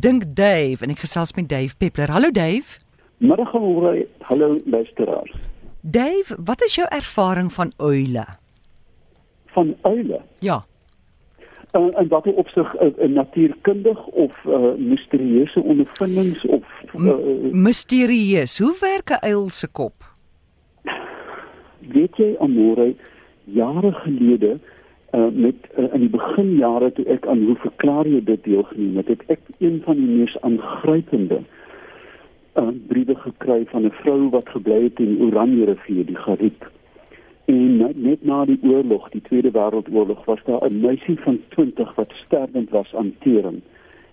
Dink Dave en ek gesels met Dave Peppler. Hallo Dave. Middag môre. Hallo luisteraars. Dave, wat is jou ervaring van uile? Van uile? Ja. Uh, en wat opsig 'n uh, natuurkundig of uh, misterieuse ondervindings of uh, misterieus. Hoe werk 'n uil se kop? Weet jy amore jare gelede uh, met uh, in die beginjare toe ek aan hoe verklaar jy dit deelgeneem het, het ek een van die mees aangrypende uh, briewe gekry van 'n vrou wat gebly het in Oranje rivier, die Gariep. En net na die oorlog, die Tweede Wêreldoorlog, was daar 'n meisie van 20 wat sterwend was aan tering.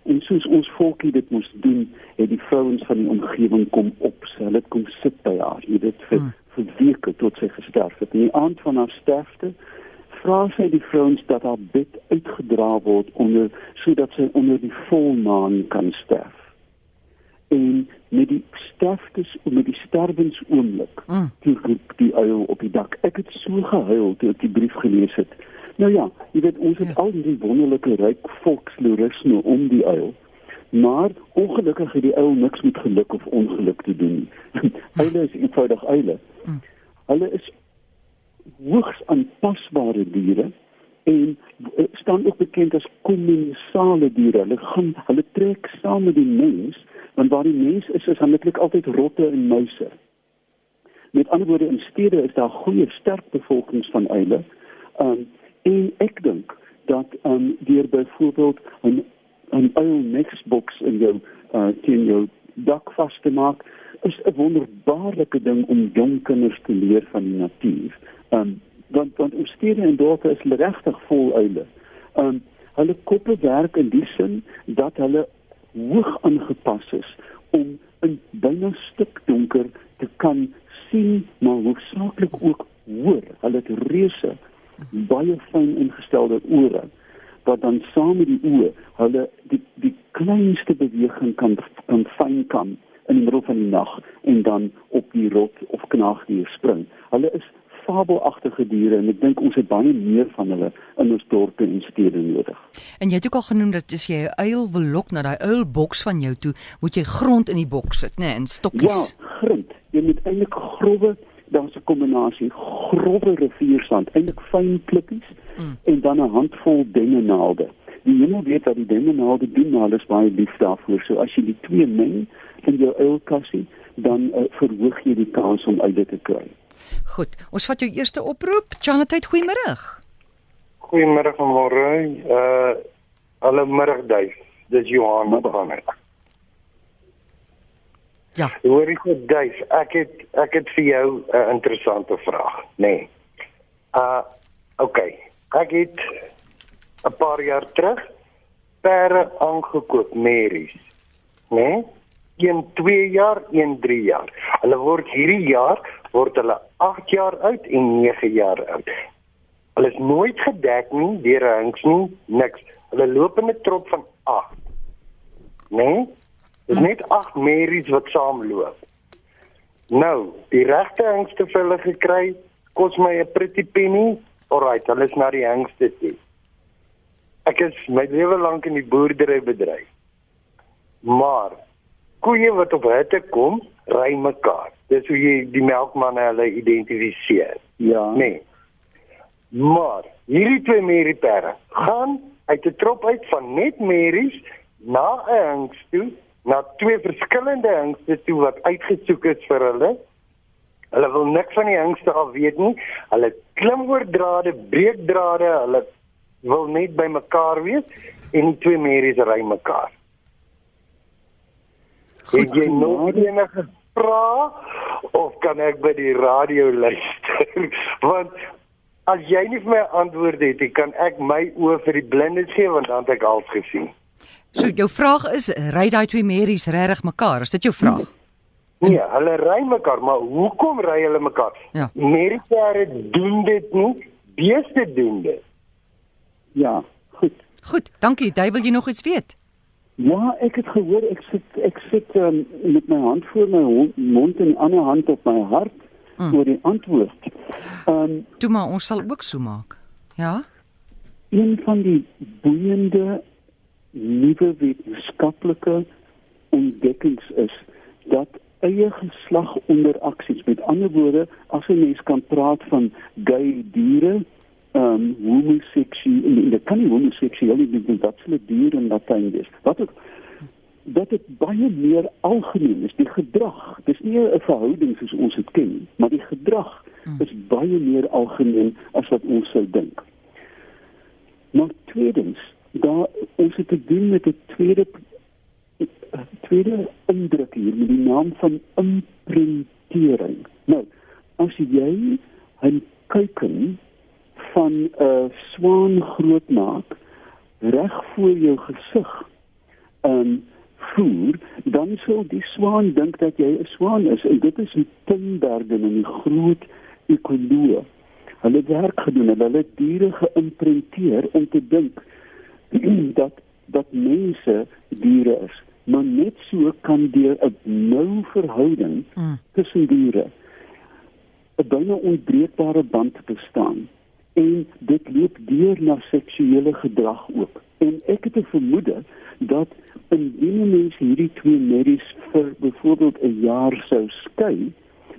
En soos ons volkie dit moes doen, het die vrouens van die omgewing kom op, hulle het kom sit by haar, jy weet vir hmm. vir weke tot sy gesterf het. In die aand van haar sterfte vra sy die vrouens dat haar bed uitgedra word onder sodat sy onder die volmaan kan sterf. En met die sterftes en met die sterwensoomblik mm. toe roep die uil op die dak. Ek het so gehuil toe ek die brief gelees het. Nou ja, jy weet ons het ja. al hierdie wonderlike ryk volkslorisme om die uil. Maar ongelukkig het die uil niks met geluk of ongeluk te doen. Uile is eenvoudig uile. Mm. Hulle is hoogs aanpasbare diere en eh, staan ook bekend as kommensale diere. Hulle gaan hulle trek saam met die mens, want waar die mens is, is aanliklik altyd rotte en muise. Met ander woorde in stede is daar goeie sterk bevolkings van uile. Um en ek dink dat um deur byvoorbeeld 'n 'n uil nextbox in jou uh teen jou dak vas te maak is 'n wonderbaarlike ding om jong kinders te leer van die natuur. Um want want ons stede en dorpe is regtig vol uile. Um hulle koppe werk in die sin dat hulle hoog aangepas is om in byna stik donker te kan sien maar hoofsaaklik ook hoor. Hulle het reuse baie fyn ingestelde ore wat dan saam met die oë hulle die die kleinste beweging kan kan fyn kan in die middel van die nag en dan op die rot of knaagdier spring. Hulle is fabelagtige diere en ek dink ons het baie meer van hulle in ons dorpe en stede nodig. En jy het ook al genoem dat as jy 'n uil wil lok na daai uilboks van jou toe, moet jy grond in die boks sit, né, nee, in stokkies. Ja, grond. Jy moet eintlik growwe, daar's 'n kombinasie growwe riviersand, eintlik fyn klippies mm. en dan 'n handvol dennenaalde. Die jy moet weet dat die dennenaalde doen maar alles baie lief daarvoor. So as jy die twee meng in jou uilkassie, dan uh, verhoog jy die kans om uit dit te kry. Goed, ons vat jou eerste oproep. Chanatay, goeiemôre. Goeiemôre vanmôre. Uh alle middag duif. Dis Johan wat gaan het. Ja. Hoor ek goed duif. Ek het ek het vir jou 'n uh, interessante vraag, nê. Nee. Uh okay. Ek het 'n paar jaar terug pere aangekoop, Mary's. Né? Nee? een 2 jaar, een 3 jaar. Hulle word hierdie jaar word hulle 8 jaar oud en 9 jaar oud. Hulle is nooit gedek nie deur 'n hinks nie, niks. Hulle loop in 'n trop van 8. Nee? Dis net 8 merries wat saamloop. Nou, die regte hingste vir hulle gekry, kos my 'n pretty penny. Alrite, hulle is na die hingste toe. Ek is my lewe lank in die boerderybedryf. Maar koeie wat op hitte kom, ry mekaar. Dis hoe jy die melkmanne hulle identifiseer. Ja. Nee. Maar hierdie twee merriepere gaan uit 'n trop uit van net merries na 'n hings toe, na twee verskillende hingste toe wat uitgesoek is vir hulle. Hulle wil niks van die hingste af weet nie. Hulle klim oor drade, breek drade, hulle wil net by mekaar wees en die twee merries ry mekaar. Goed, jy nog enige vrae of kan ek by die radio luister? Want as jy nie vir my antwoord het, kan ek my oë vir die blindes gee want dan het ek al gesien. So jou vraag is, ry daai twee merries regtig mekaar? Is dit jou vraag? Nee, hulle ry mekaar, maar hoekom ry hulle mekaar? Ja. Merriepare doen dit nie, beeste doen dit. Ja, goed. Goed, dankie. Jy wil jy nog iets weet? Ja, ek het gehoor ek sit ek sit um, met my hand voor my mond en die ander hand op my hart mm. oor die antwoord. Ehm um, toe maar ons sal ook so maak. Ja. Een van die boeiende nuwe wetenskaplike ontdekkings is dat eie geslaginteracties met ander woorde as 'n mens kan praat van gay diere ehm um, homoseksueel en dit kan nie homoseksueel nie dit dat hulle diere in Latyn is wat ook dat dit baie meer algemeen is die gedrag dis nie 'n verhouding soos ons dit ken maar die gedrag hmm. is baie meer algemeen as wat ons sou dink maar tweedens daar ons het te doen met 'n tweede tweede indruk hier met die naam van imprintering. Nou, as jy 'n kuiken van 'n uh, swaan groot maak reg voor jou gesig en voer, dan sou die swaan dink dat jy 'n swaan is en dit is die Tinbergen en die groot ekoloë. Hulle werk gedoen, hulle het diere geïmprinteer om te dink dat dat mense diere is maar net so kan deur 'n nou verhouding mm. tussen diere 'n byna onbreekbare band bestaan en dit loop deur na seksuele gedrag ook en ek het 'n vermoede dat indien mense hierdie twee merries vir byvoorbeeld 'n jaar sou skei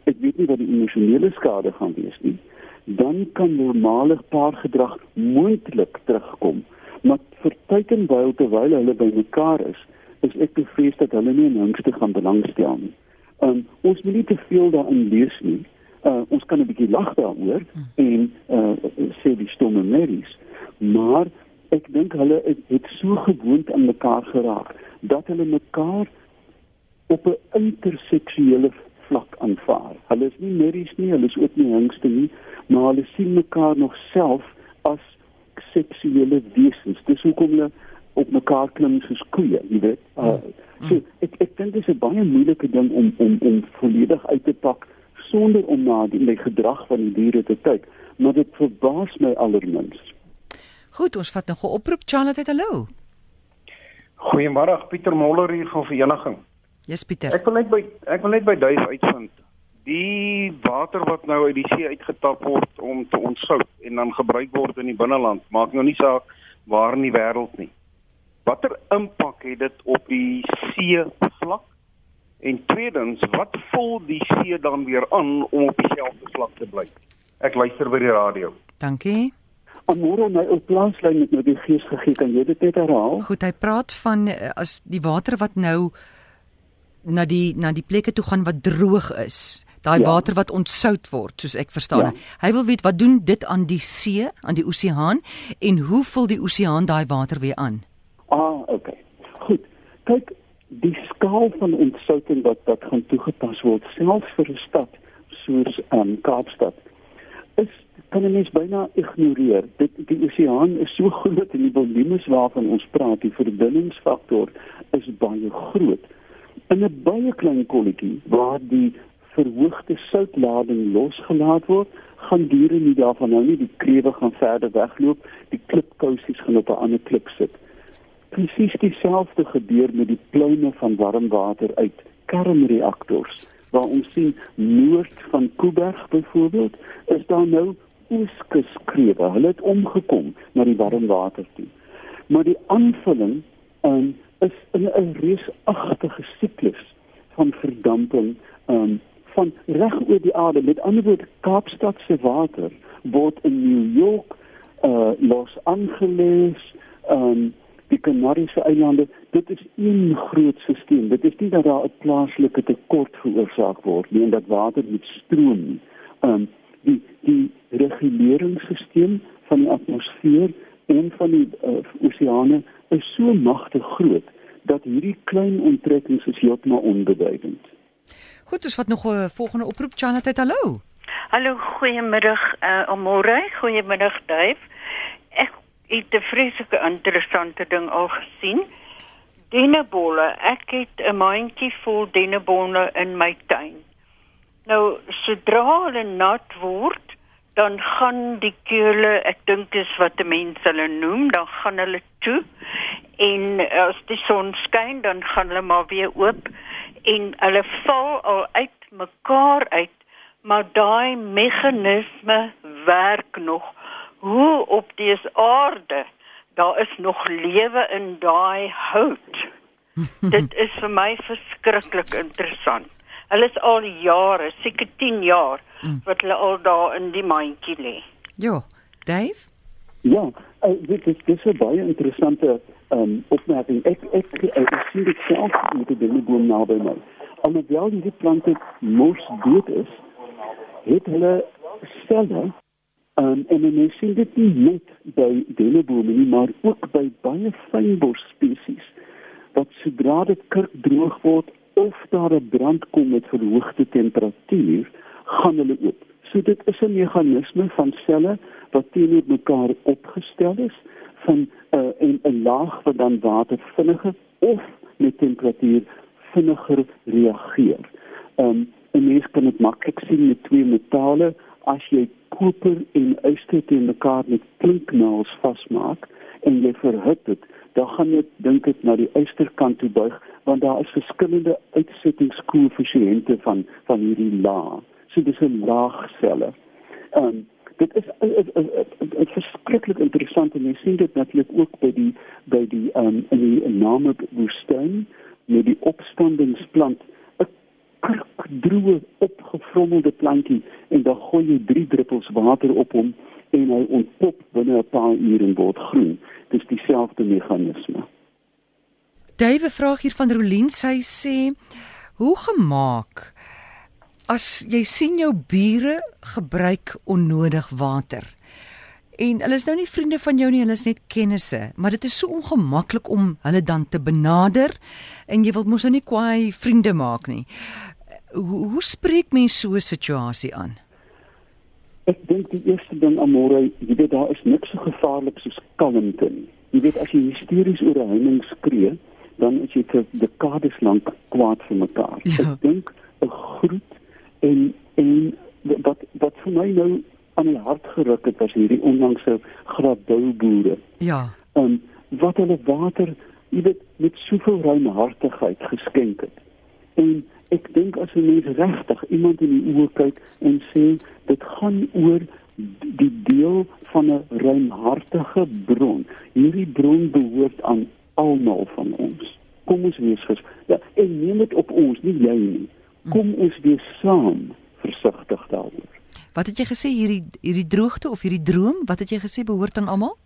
ek weet nie wat die emosionele skade gaan wees nie dan kan normale paargedrag moontlik terugkom maar vir tyd en wyl terwyl hulle by mekaar is is ek bevrees dat hulle nie in hangste gaan belangstel nie. Um, ons moet nie te veel daarin lees nie. Uh, ons kan 'n bietjie lag daaroor hmm. en uh, merries, maar ek dink hulle het, het so gewoond aan mekaar geraak dat hulle mekaar op 'n interseksuele vlak aanvaar. Hulle is nie merries nie, hulle is ook nie hangste nie, maar hulle sien mekaar nog self as seksuele wesens. Dis hoekom hulle op mekaar klim soos koeie, jy weet. Uh, so ek ek dink dit is 'n baie moeilike ding om om om volledig uit te pak sonder om na die, die gedrag van die diere te kyk, maar dit verbaas my allermins. Goed, ons vat nog 'n oproep Charlotte, hallo. Goeiemôre, Pieter Moller hier van Vereniging. Yes, Pieter. Ek wil net by ek wil net by duif uitvind. Die water wat nou uit die see uitgetap word om te ontsout en dan gebruik word in die binneland, maak nou nie saak waar in die wêreld nie watter impak het dit op die see vlak? En tweedens, wat vul die see dan weer aan om op dieselfde vlak te bly? Ek luister by die radio. Dankie. Amore my op plaaslyn met nou die gees gegee kan jy dit net herhaal? Goed, hy praat van eh, as die water wat nou na die na die plekke toe gaan wat droog is. Daai ja. water wat ontsout word, soos ek verstaan. Ja. Hy wil weet wat doen dit aan die see, aan die oseaan en hoe vul die oseaan daai water weer aan? Ah, okay. Goed. Kyk, die skaal van ontsouting wat wat gaan toegepas word selfs vir 'n stad soos um, Kaapstad is kan jy mens byna ignoreer. Dit die oseaan is so groot en die volumes waarvan ons praat, die verbindingsfaktor is baie groot. In 'n baie klein kolletjie waar die verhoogde soutlading losgelaat word, gaan diere nie daarvan nou nie die krewe gaan verder wegloop, die klipkousies gaan op 'n ander klip sit presies dieselfde gebeur met die pluime van warm water uit kernreaktors. Waar ons sien noord van Kuiberg byvoorbeeld, is daar nou ooskuskrewe. Hulle het omgekom na die warm water toe. Maar die aanvulling um, is in 'n reusagtige siklus van verdamping um, van reg oor die aarde. Met ander woorde, Kaapstad se water word in New York, uh, Los Angeles, um, die Kanariese eilande, dit is een groot stelsel. Dit is nie dat daar 'n plaaslike tekort veroorsaak word nie en dat water moet stroom nie. Um die die reguleringsstelsel van die atmosfeer en van die uh, oseane is so magtig groot dat hierdie klein onttrekkings is heeltemal onbeduidend. Goed, dus wat nog 'n uh, volgende oproep Chanat, hallo. Hallo, goeiemiddag uh, Amore, goeiemiddag Duif. Het 'n vreeslike interessante ding al gesien. Dennebolle. Ek het 'n mandjie vol dennebolle in my tuin. Nou, sodra hulle nat word, dan gaan die keule, ek dink dis wat die mense hulle noem, dan gaan hulle toe. En as die son skyn, dan gaan hulle maar weer oop en hulle val al uit mekaar uit, maar daai meganisme werk nog hoe op dese aarde daar is nog lewe in daai hout. Dit is vir my verskriklik interessant. Hulle is al jare, seker 10 jaar wat hulle al daar in die mandjie lê. Ja, Dave? Ja, uh, dit is dis 'n baie interessante um, opmerking. Ek ek, ek, ek sien dit self met die denneboom naby my. Alhoewel hierdie plante mos dood is, het hulle selle um, en mense sien dit nie net by dennebome nie, maar ook by baie fynbos spesies wat sodra dit kirk droog word of daar 'n brand kom met verhoogde temperatuur, gaan hulle oop. So dit is 'n meganisme van selle wat teenoor mekaar opgestel is van 'n uh, 'n 'n laag wat dan water vinniger of met temperatuur vinniger reageer. Um, 'n Mens kan dit maklik sien met twee metale as jy koper en yster teen mekaar met klinknaels vasmaak en jy verhit dit, dan gaan jy dink dit na die ysterkant toe buig want daar is verskillende uitsettingskoëffisiënte van van hierdie laag. So dis 'n laagselle. Ehm um, dit is 'n verskriklik interessant en jy sien dit natuurlik ook by die by die um, in die name woestyn met die opstandingsplant droë opgevrommelde plantjie en dan gooi jy 3 druppels water op hom en hy ontpop binne 'n paar ure en word groen. Dis dieselfde meganisme. Dave vraag hier van Rolien, sy sê: "Hoe gemaak as jy sien jou bure gebruik onnodig water?" En hulle is nou nie vriende van jou nie, hulle is net kennisse, maar dit is so ongemaklik om hulle dan te benader en jy wil mos nou nie kwaai vriende maak nie. Hoe, hoe spreek mens so 'n situasie aan? Ek dink die eerste ding amore, jy weet daar is niks so gevaarlik soos kalmte nie. Jy weet as jy hysteries oor 'n heining skree, dan is jy vir dekades lank kwaad vir mekaar. Ja. Ek dink 'n groet en en wat wat vir my nou aan die hart geruk het was hierdie onlangse gradou boere. Ja. Um wat hulle water, jy weet, met soveel ruimhartigheid geskenk het. En ek dink as 'n mens regtig iemand in die oë kyk en sê dit gaan oor die deel van 'n ruimhartige bron. Hierdie bron behoort aan almal van ons. Kom ons wees ges. Ja, en neem dit op ons, nie jy nie. Kom ons wees saam versigtig daaroor. Wat het jy gesê hierdie hierdie droogte of hierdie droom, wat het jy gesê behoort aan almal?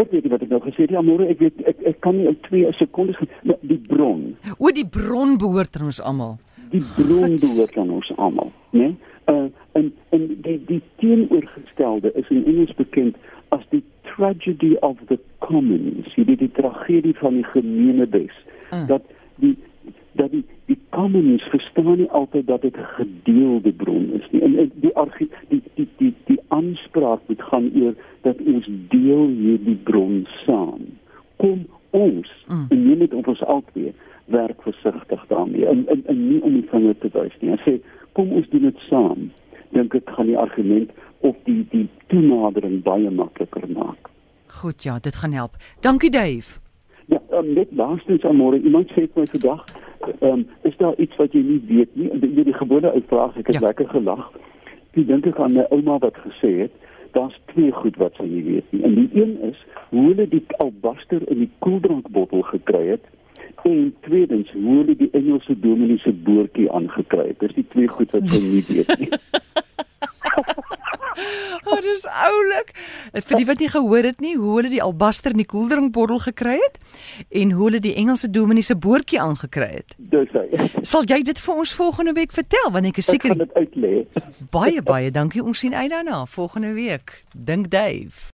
Ek weet nie wat ek nou gesê het nie, môre ek weet ek ek kan nie in 2 sekondes die bron. O, die bron behoort aan ons almal. Die bron behoort aan ons almal, né? Uh en en die die teenoorgestelde is in Engels bekend as die tragedy of the commons, die die tragedie van die gemeenebes. Mm. Dat die dat die commons verstaan nie altyd dat dit 'n gedeelde bron is nie. En, die argie, die die die die aanspraak moet gaan oor dat ons deel hierdie bron saam. Kom ons Mm. en neem dit op ons albei werk versigtig daarmee en, en en nie om die vinger te wys nie. Ek sê kom ons doen dit saam. Dink ek gaan die argument of die die toenadering baie makliker maak. Goed ja, dit gaan help. Dankie Dave. Ja, um, net laastens aan môre iemand sê vir my vandag, ehm um, is daar iets wat jy nie weet nie? Die, die gewone uitvraag, ek het Ja. lekker gelag. Ek dink ek aan my ouma wat gesê het, daar's twee goed wat sy nie weet nie. En die een is hoe hulle die albaster in die koeldrankbottel gekry het en tweedens hoe hulle die Engelse dominee se boortjie aangekry het. Dis die twee goed wat sy nie weet nie. Oh, dis oulik. Vir die wat nie gehoor het nie, hoe hulle die albaster in die koeldrankbottel gekry het en hoe hulle die Engelse dominee se boortjie aangekry het. Dis hy. Sal jy dit vir ons volgende week vertel want ek is Ek gaan seker dit uitlê. baie baie dankie. Ons sien uit daarna volgende week. Dink Dave.